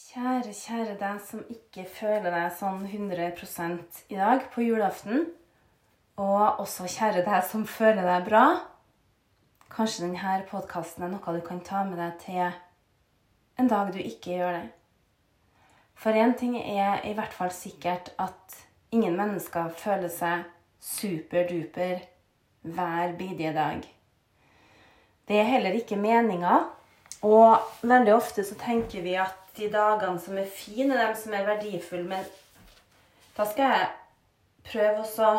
Kjære, kjære deg som ikke føler deg sånn 100 i dag på julaften. Og også kjære deg som føler deg bra. Kanskje denne podkasten er noe du kan ta med deg til en dag du ikke gjør det. For én ting er i hvert fall sikkert at ingen mennesker føler seg superduper hver bidige dag. Det er heller ikke meninga. Og veldig ofte så tenker vi at de dagene som er fine, de som er verdifulle. Men da skal jeg prøve å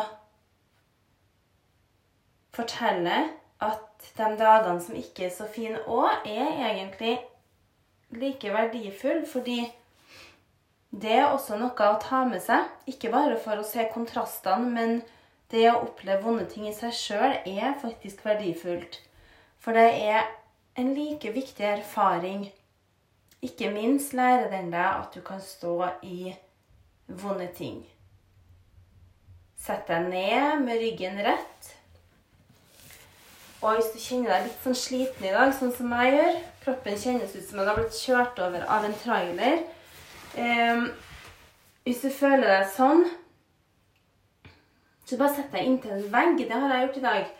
fortelle at de dagene som ikke er så fine òg, er egentlig like verdifulle. Fordi det er også noe å ta med seg. Ikke bare for å se kontrastene, men det å oppleve vonde ting i seg sjøl er faktisk verdifullt. For det er en like viktig erfaring. Ikke minst lærer den deg at du kan stå i vonde ting. Sett deg ned med ryggen rett. Og hvis du kjenner deg litt sånn sliten i dag, sånn som jeg gjør Kroppen kjennes ut som den har blitt kjørt over av en trailer. Eh, hvis du føler deg sånn, så bare sett deg inntil en vegg. Det har jeg gjort i dag.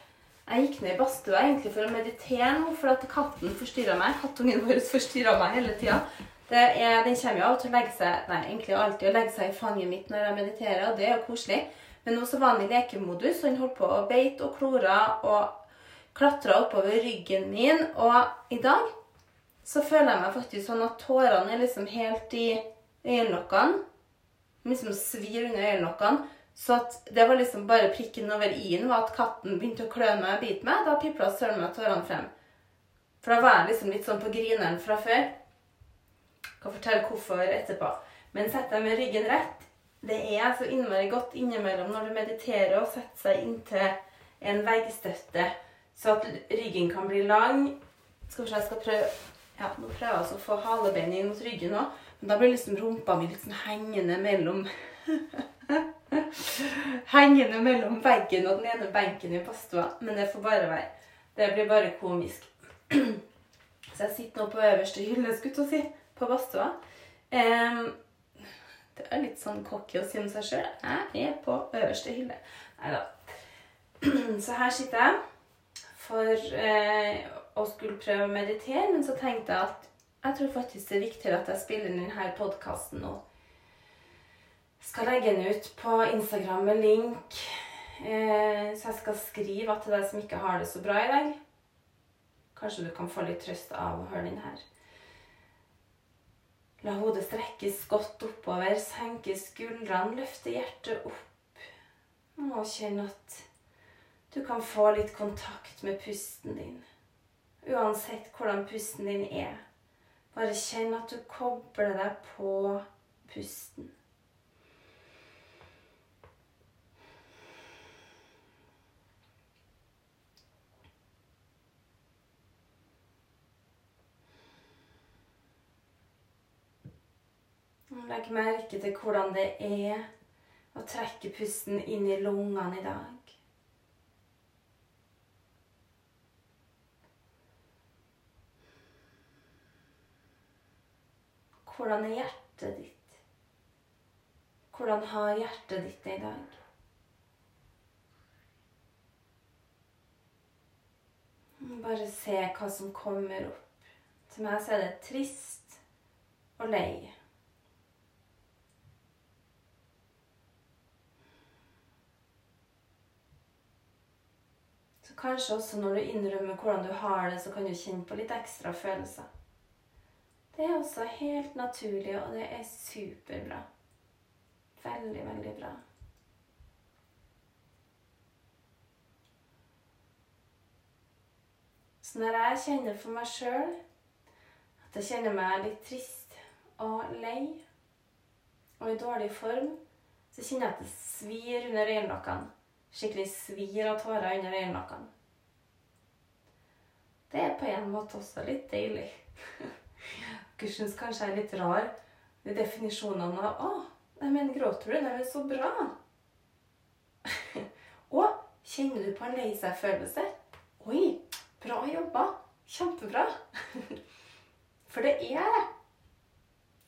Jeg gikk ned i badstua egentlig for å meditere nå, for at katten forstyrra meg. Kattungen vår forstyrra meg hele tida. Den kommer jo av til å legge seg nei, egentlig alltid å legge seg i fanget mitt når jeg mediterer, og det er jo koselig. Men nå så var han i lekemodus, og han holdt på å beite og klora og klatra oppover ryggen min. Og i dag så føler jeg meg faktisk sånn at tårene er liksom helt i øyelokkene. Liksom svir under øyelokkene. Så det var liksom bare prikken over i-en var at katten begynte å klø meg og bite meg. Da pipla søren meg tårene frem. For da var jeg liksom litt sånn på grineren fra før. Jeg kan fortelle hvorfor etterpå. Men sett deg med ryggen rett. Det er så innmari godt innimellom når du mediterer og setter seg inntil en veggstøtte, så at ryggen kan bli lang. Skal vi se, jeg skal prøve Ja, nå prøver jeg altså å få halebeinet inn mot ryggen òg. Men da blir liksom rumpa mi sånn hengende mellom Hengende mellom veggen og den ene benken i badstua. Men det får bare være. Det blir bare komisk. Så jeg sitter nå på øverste hylle, skulle jeg si, på badstua. Um, det er litt sånn cocky å si om seg sjøl. Jeg er på øverste hylle. Nei da. Så her sitter jeg for eh, å skulle prøve å meditere, men så tenkte jeg at jeg tror faktisk det er viktigere at jeg spiller inn denne podkasten nå skal legge den ut på Instagram med link. Eh, så jeg skal skrive til deg som ikke har det så bra i dag Kanskje du kan få litt trøst av å høre den her. La hodet strekkes godt oppover, senke skuldrene, løfte hjertet opp. Og kjenn at du kan få litt kontakt med pusten din. Uansett hvordan pusten din er. Bare kjenn at du kobler deg på pusten. Legg merke til hvordan det er å trekke pusten inn i lungene i dag. Hvordan er hjertet ditt? Hvordan har hjertet ditt det i dag? Bare se hva som kommer opp. Til meg så er det trist og lei. Kanskje også når du innrømmer hvordan du har det, så kan du kjenne på litt ekstra følelser. Det er også helt naturlig, og det er superbra. Veldig, veldig bra. Så når jeg kjenner for meg sjøl at jeg kjenner meg litt trist og lei og i dårlig form, så kjenner jeg at det svir under øyelokkene skikkelig svir av tårer under øyenlokkene. Det er på en måte også litt deilig. Dere syns kanskje jeg er litt rar i definisjonene av 'Å, nei, men gråter du? Det er jo så bra?' Og kjenner du på en lei seg-følelse? 'Oi, bra jobba. Kjempebra.' For det er det.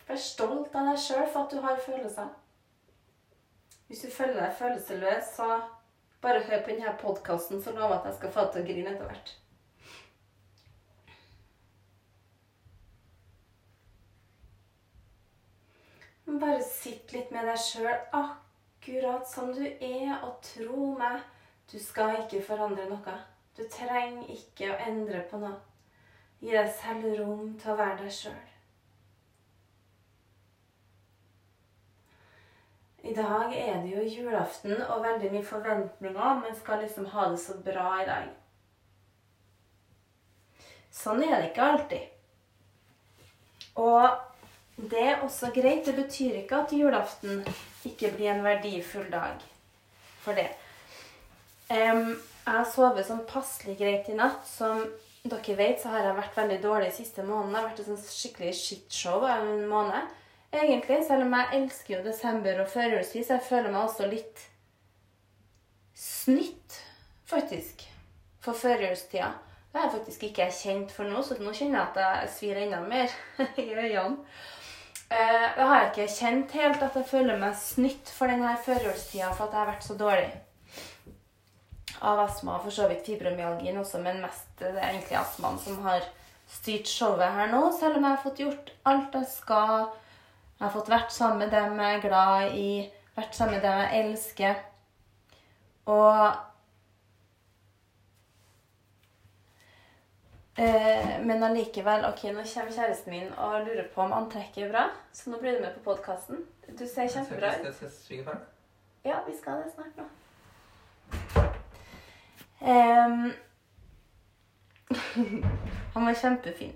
Vær stolt av deg sjøl for at du har følelser. Hvis du føler deg følelsesløs, så bare hør på denne podkasten, så lover jeg at jeg skal få til å grine etter hvert. Bare sitt litt med deg sjøl akkurat som du er, og tro meg, du skal ikke forandre noe. Du trenger ikke å endre på noe. Gi deg selv rom til å være deg sjøl. I dag er det jo julaften og veldig mye forventninger. Man skal liksom ha det så bra i dag. Sånn er det ikke alltid. Og det er også greit. Det betyr ikke at julaften ikke blir en verdifull dag for det. Um, jeg har sovet sånn passelig greit i natt. Som dere vet, så har jeg vært veldig dårlig siste månedene. Jeg har vært et sånn skikkelig shitshow en måned egentlig. Selv om jeg elsker jo desember og førjulstid, så jeg føler meg også litt snytt, faktisk, for førjulstida. Det har jeg faktisk ikke kjent for nå, så nå kjenner jeg at jeg svir enda mer i øynene. Eh, det har jeg ikke kjent helt, at jeg føler meg snytt for denne førjulstida for at jeg har vært så dårlig. Av astma og for så vidt fibromyalgien også, men mest det er egentlig astmaen som har styrt showet her nå. Selv om jeg har fått gjort alt jeg skal jeg har fått vært sammen med dem jeg er glad i, vært sammen med dem jeg elsker. Og eh, Men allikevel Ok, nå kommer kjæresten min og lurer på om antrekket er bra, så nå blir du med på podkasten. Du ser kjempebra ut. Ja, vi skal det snart nå. Um, han var kjempefin.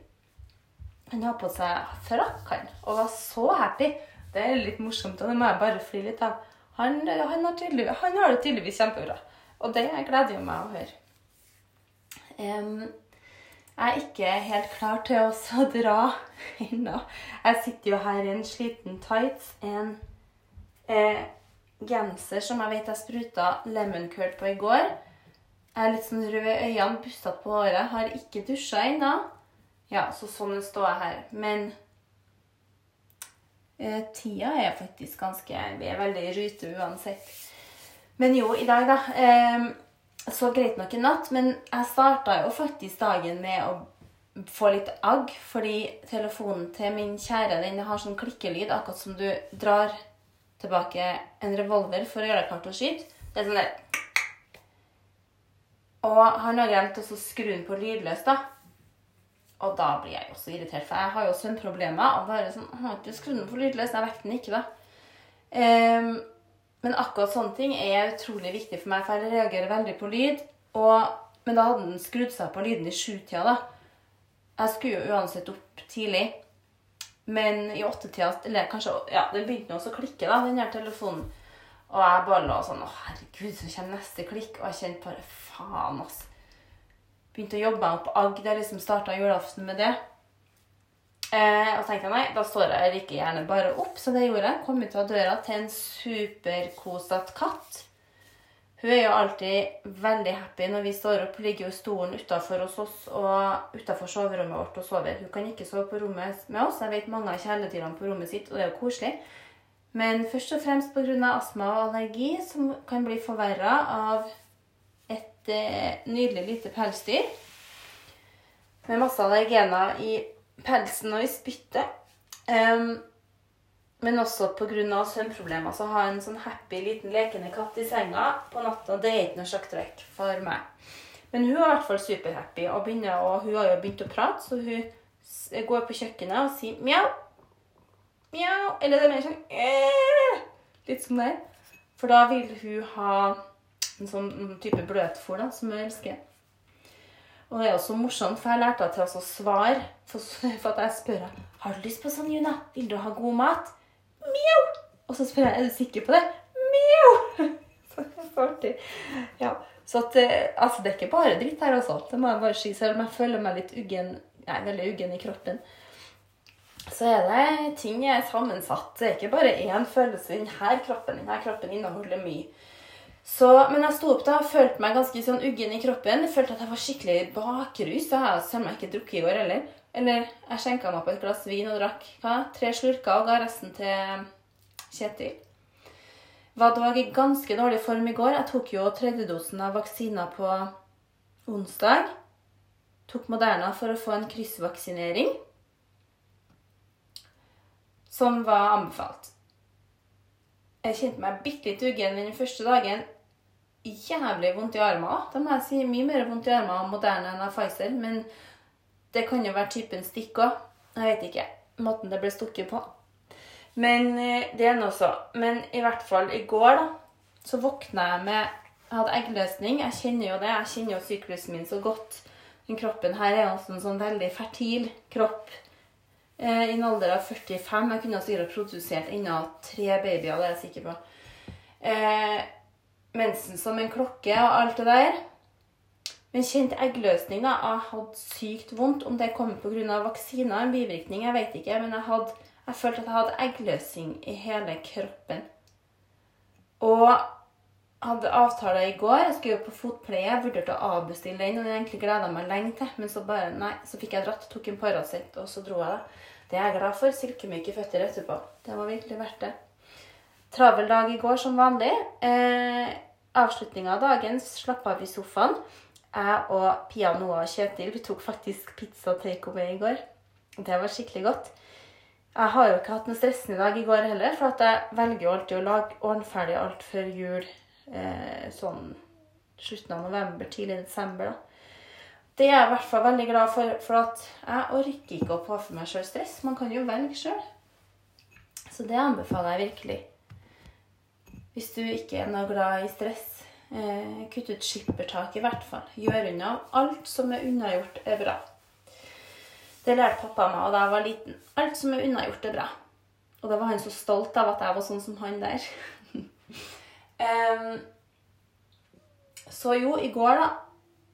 Han har på seg frakk, han, og var så happy. Det er litt morsomt, og det må jeg bare flire litt av. Han, han, har han, har det tydeligvis kjempebra, og det gleder jo meg å høre. Um, jeg er ikke helt klar til å dra ennå. Jeg sitter jo her i en sliten tights, en eh, genser som jeg vet jeg spruta lemon curd på i går. Jeg er litt sånn rød i øynene, bustete på håret. Har ikke dusja ennå. Ja, så sånn står jeg her. Men eh, tida er faktisk ganske Vi er veldig i rute uansett. Men jo, i dag, da. Eh, så greit nok i natt, men jeg starta jo faktisk dagen med å få litt agg, fordi telefonen til min kjære den har sånn klikkelyd, akkurat som du drar tilbake en revolver for å gjøre deg klar til å skyte. Det er sånn der Og han har glemt å skru den på lydløs, da. Og da blir jeg også irritert, for jeg har jo søvnproblemer. Og bare sånn, har ikke skrudd den på lydløs, jeg vekker den ikke, da. Um, men akkurat sånne ting er utrolig viktig for meg, for jeg reagerer veldig på lyd. Og, men da hadde den skrudd seg på lyden i sjutida, da. Jeg skulle jo uansett opp tidlig. Men i åttetida Eller kanskje Ja, den begynte også å klikke, da, den her telefonen. Og jeg bare lå sånn Å, herregud, så kommer neste klikk. Og jeg kjente bare Faen, altså begynte å jobbe opp agg. Jeg liksom starta julaften med det. Eh, og tenkte jeg nei, da står jeg like gjerne bare opp. Så det gjorde jeg. Kom ut av døra til en superkosete katt. Hun er jo alltid veldig happy når vi står opp. Ligger jo i stolen utafor hos oss og utafor soverommet vårt og sover. Hun kan ikke sove på rommet med oss. Jeg vet mange av kjæledyrene på rommet sitt, og det er jo koselig. Men først og fremst pga. astma og allergi, som kan bli forverra av et nydelig lite pelsdyr. Med masse allergener i pelsen og i spyttet. Um, men også pga. søvnproblemer så har jeg en sånn happy liten lekende katt i senga på natta. Det er ikke noe sjakktrekk for meg. Men hun er i hvert fall superhappy, og, og hun har jo begynt å prate, så hun går på kjøkkenet og sier mjau. Mjau. Eller det er mer sånn øh, Litt som det. For da vil hun ha en sånn type bløtfôr da, som jeg elsker. Og det er også morsomt, for jeg lærte henne til å svare. For, for, at jeg spør henne har du lyst på sånn, Juna. Vil du ha god mat. Mjau! Og så spør jeg er du sikker på det. Mjau! Så. Ja. Så at, eh, altså, det er ikke bare dritt her, altså. Det må jeg bare si. Selv om jeg føler meg litt uggen, nei, veldig uggen i kroppen, så er det ting er sammensatt. Det er ikke bare én følelse denne kroppen. Denne kroppen inneholder mye. Så, men jeg sto opp da og følte meg ganske sånn uggen i kroppen. Jeg følte at jeg var skikkelig bakrus. Jeg har meg ikke drukket i går heller. Eller jeg skjenka meg på et glass vin og drakk hva? tre slurker og ga resten til Kjetil. Var dog i ganske dårlig form i går. Jeg tok jo tredjedosen av vaksina på onsdag. Tok Moderna for å få en kryssvaksinering. Som var anbefalt. Jeg kjente meg bitte litt uggen den første dagen. Jævlig vondt i armene. Da må jeg si mye mer vondt i armene av Moderna enn av Pfizer. Men det kan jo være typen stikk òg. Jeg vet ikke. Måten det ble stukket på. Men eh, det er nå så. Men i hvert fall i går, da, så våkna jeg med Jeg hadde eggløsning. Jeg kjenner jo det. Jeg kjenner jo syklusen min så godt. Den kroppen her er også en sånn veldig fertil kropp. Eh, I en alder av 45. Jeg kunne sikkert produsert enda tre babyer, det er jeg sikker på. Eh, mensen som en klokke og alt det der. Men kjent eggløsning, da. Jeg hadde sykt vondt. Om det kommer pga. vaksiner, en bivirkning, jeg vet ikke. Men jeg, hadde, jeg følte at jeg hadde eggløsning i hele kroppen. Og hadde avtale i går. Jeg skulle på fotpleie. Jeg vurderte å avbestille den, og den egentlig gleda meg lenge til. Men så bare, nei, så fikk jeg dratt, tok en Paracet, og så dro jeg. da. Det er jeg glad for. Silkemyke føtter etterpå. Det var virkelig verdt det. Travel dag i går som vanlig. Eh, Avslutninga av dagen slappa av i sofaen. Jeg og Pia Noah og Kjetil vi tok faktisk pizza takeaway i går. Det var skikkelig godt. Jeg har jo ikke hatt noe stressende dag i går heller, for jeg velger jo alltid å lage ordentlig alt før jul. Eh, sånn slutten av november, tidlig desember. da. Det er jeg i hvert fall veldig glad for, for at jeg orker ikke å påføre meg sjøl stress. Man kan jo velge sjøl. Så det anbefaler jeg virkelig. Hvis du ikke er noe glad i stress, eh, kutt ut skippertak i hvert fall. Gjør unna. Alt som er unnagjort, er bra. Det lærte pappa meg da jeg var liten. Alt som er unnagjort, er bra. Og da var han så stolt av at jeg var sånn som han der. um, så jo, i går, da,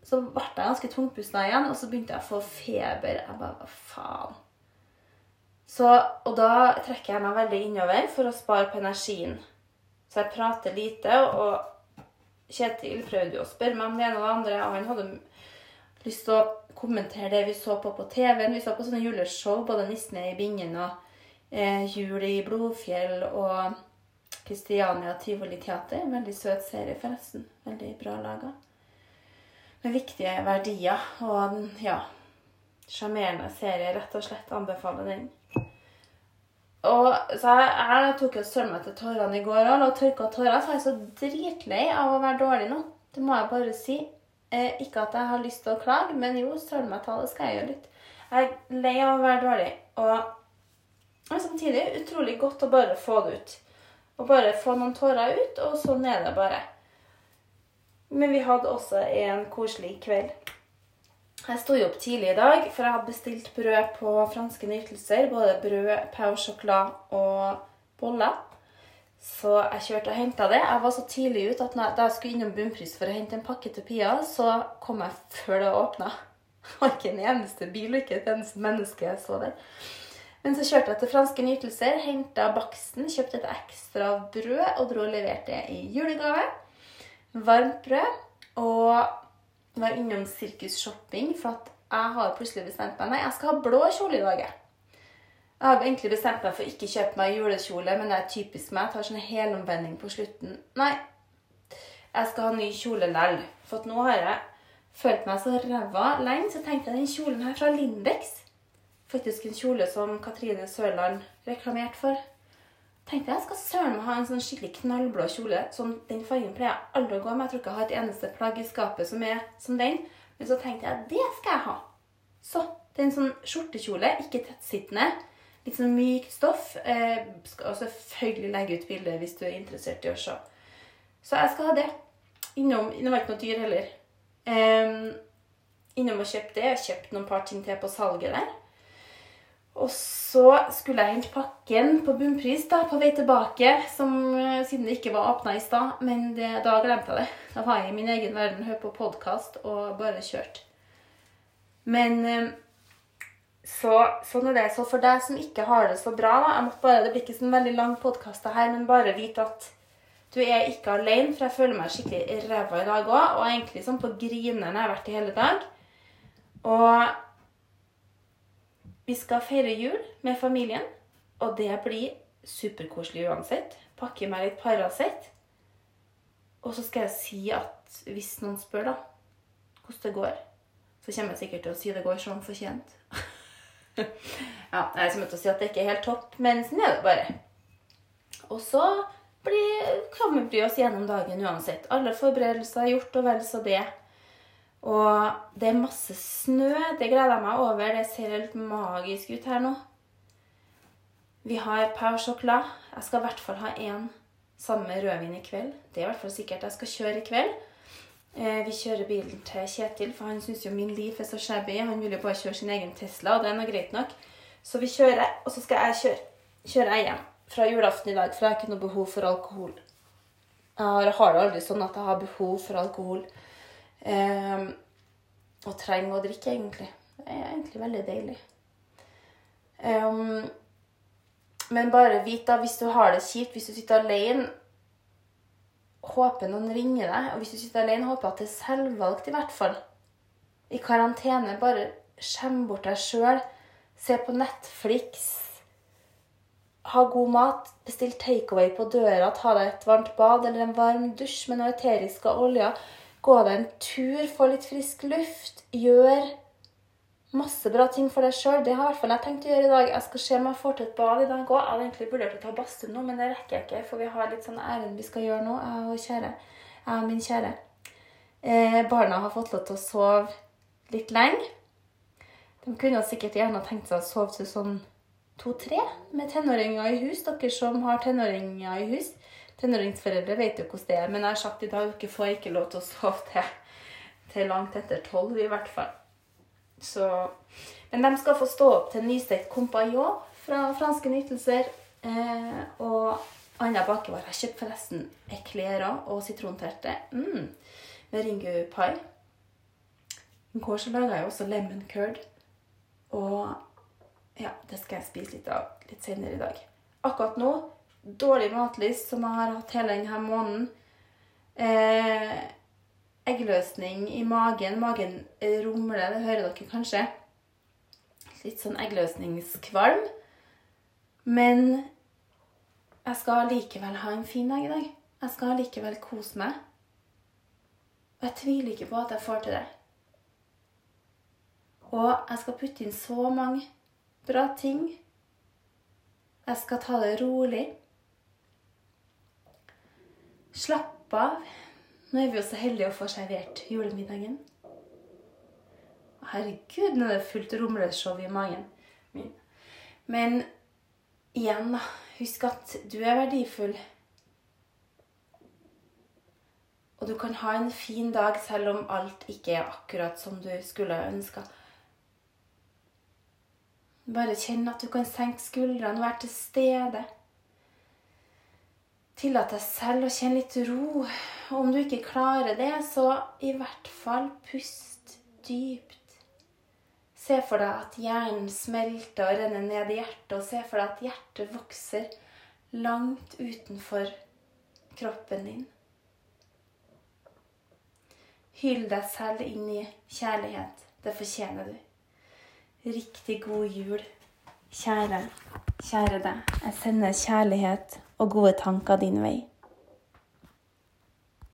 så ble jeg ganske tungpusta igjen, og så begynte jeg å få feber. Jeg bare Hva faen? Så, og da trekker jeg meg veldig innover for å spare på energien. Så jeg prater lite, og Kjetil prøvde jo å spørre meg om det ene og det andre, og han hadde lyst til å kommentere det vi så på på TV-en. Vi så på sånne juleshow, både 'Nissene i bingen' og eh, 'Jul i Blodfjell' og Kristiania Tivoli Teater. Veldig søt serie, forresten. Veldig bra laga med viktige verdier. Og ja Sjarmerende serie. Rett og slett anbefaler den. Og så jeg, jeg tok jo søren meg til tårene i går og tørka tårer, så jeg er så dritlei av å være dårlig nå. Det må jeg bare si. Eh, ikke at jeg har lyst til å klage, men jo, søren meg det skal jeg gjøre litt. Jeg er lei av å være dårlig. Og og samtidig utrolig godt å bare få det ut. Og bare få noen tårer ut, og sånn er det bare. Men vi hadde også en koselig kveld. Jeg sto opp tidlig i dag, for jeg hadde bestilt brød på franske nytelser. Både brød, pau chocolat og boller. Så jeg kjørte og henta det. Jeg var så tidlig ute at da jeg skulle innom Bunnpris for å hente en pakke til Pia, så kom jeg før det åpna. Det var ikke en eneste bil ikke et eneste menneske jeg så der. Men så kjørte jeg til Franske Nytelser, henta baksten, kjøpte et ekstra brød og dro og leverte det i julegave varmt brød og var innom Sirkus Shopping, for jeg har plutselig bestemt meg Nei, jeg skal ha blå kjole i dag. Jeg har egentlig bestemt meg for ikke kjøpe meg julekjole, men det er typisk meg. Jeg tar sånn helomvending på slutten. Nei, jeg skal ha ny kjole lell. For nå har jeg følt meg så ræva lenge, så tenkte jeg den kjolen her fra Lindex Faktisk en kjole som Katrine Sørland reklamerte for tenkte jeg skal søren meg ha en sånn skikkelig knallblå kjole. Sånn, den fargen pleier jeg aldri å gå med. Jeg tror ikke jeg har et eneste plagg i skapet som er som den. Men så tenkte jeg det skal jeg ha. Så det er en sånn skjortekjole, ikke tettsittende. Litt sånn mykt stoff. Eh, skal selvfølgelig legge ut bilde hvis du er interessert i å se. Så jeg skal ha det. Innom Det var ikke noe dyr heller. Eh, innom og kjøpt det. Jeg har kjøpt noen par ting til på salget der. Og så skulle jeg hente pakken på bunnpris da, på vei tilbake, som, eh, siden det ikke var åpna i stad. Men det, da glemte jeg det. Da var jeg i min egen verden, hørte på podkast og bare kjørte. Men eh, så, sånn er det. Så for deg som ikke har det så bra da, jeg måtte bare, Det blir ikke sånn veldig lang podkast her, men bare vite at du er ikke alene, for jeg føler meg skikkelig ræva i dag òg. Og egentlig sånn på grineren jeg har vært i hele dag. Og vi skal feire jul med familien, og det blir superkoselig uansett. Pakke meg litt Paracet. Og så skal jeg si at hvis noen spør da, hvordan det går, så kommer jeg sikkert til å si det går som fortjent. ja, jeg kommer til å si at det ikke er helt topp, men sånn er det bare. Og så blir, kommer vi oss gjennom dagen uansett. Alle forberedelser er gjort, og vel så det. Og det er masse snø. Det gleder jeg meg over. Det ser helt magisk ut her nå. Vi har Pau Chocolat. Jeg skal i hvert fall ha én sammen med rødvin i kveld. Det er i hvert fall sikkert jeg skal kjøre i kveld. Eh, vi kjører bilen til Kjetil, for han syns jo min liv er så shabby. Han vil jo bare kjøre sin egen Tesla, og det er nå greit nok. Så vi kjører, og så skal jeg kjøre, Kjører jeg hjem fra julaften i dag, for jeg har ikke noe behov for alkohol. Jeg har det aldri sånn at jeg har behov for alkohol. Um, og trenger å drikke, egentlig. Det er egentlig veldig deilig. Um, men bare vit da, hvis du har det kjipt, hvis du sitter alene Håper noen ringer deg. Og hvis du sitter alene, håper at det er selvvalgt, i hvert fall. I karantene, bare skjem bort deg sjøl. Se på Netflix. Ha god mat. Bestill takeaway på døra. Ta deg et varmt bad eller en varm dusj med noe eteriske oljer. Gå deg en tur, få litt frisk luft. Gjør masse bra ting for deg sjøl. Det har i hvert fall jeg tenkt å gjøre i dag. Jeg skal se om jeg får til et bad i dag òg. Jeg hadde egentlig vurdert å ta badstue nå, men det rekker jeg ikke, for vi har litt sånn ærend vi skal gjøre nå, jeg og, kjære, jeg og min kjære. Eh, barna har fått lov til å sove litt lenge. De kunne sikkert gjerne tenkt seg å sove til sånn to-tre med tenåringer i hus. Dere som har tenåringer i hus. Tenåringsforeldre vet jo hvordan det er, men jeg har sagt i dag dere får ikke lov til å sove til, til langt etter tolv, i hvert fall. Så, men de skal få stå opp til nystekt compagnon fra Franske Nytelser. Eh, og andre bakevare. Jeg kjøpte forresten eklerer og sitronterte mm, med ringu-pai. I går så laga jeg også lemon curd. Og ja, det skal jeg spise litt av litt senere i dag. Akkurat nå dårlig matlyst som jeg har hatt hele denne måneden. Eh, eggløsning i magen. Magen rumler, det hører dere kanskje. Litt sånn eggløsningskvalm. Men jeg skal likevel ha en fin dag i dag. Jeg skal likevel kose meg. Og jeg tviler ikke på at jeg får til det. Og jeg skal putte inn så mange bra ting. Jeg skal ta det rolig. Slapp av. Nå er vi jo så heldige å få servert julemiddagen. Herregud, nå er det fullt rumleshow i magen min. Men igjen, da. Husk at du er verdifull. Og du kan ha en fin dag selv om alt ikke er akkurat som du skulle ønska. Bare kjenn at du kan senke skuldrene være til stede. Tillat deg selv å kjenne litt ro. Og om du ikke klarer det, så i hvert fall pust dypt. Se for deg at hjernen smelter og renner ned i hjertet, og se for deg at hjertet vokser langt utenfor kroppen din. Hyll deg selv inn i kjærlighet. Det fortjener du. Riktig god jul, kjære, kjære deg. Jeg sender kjærlighet og gode tanker din vei.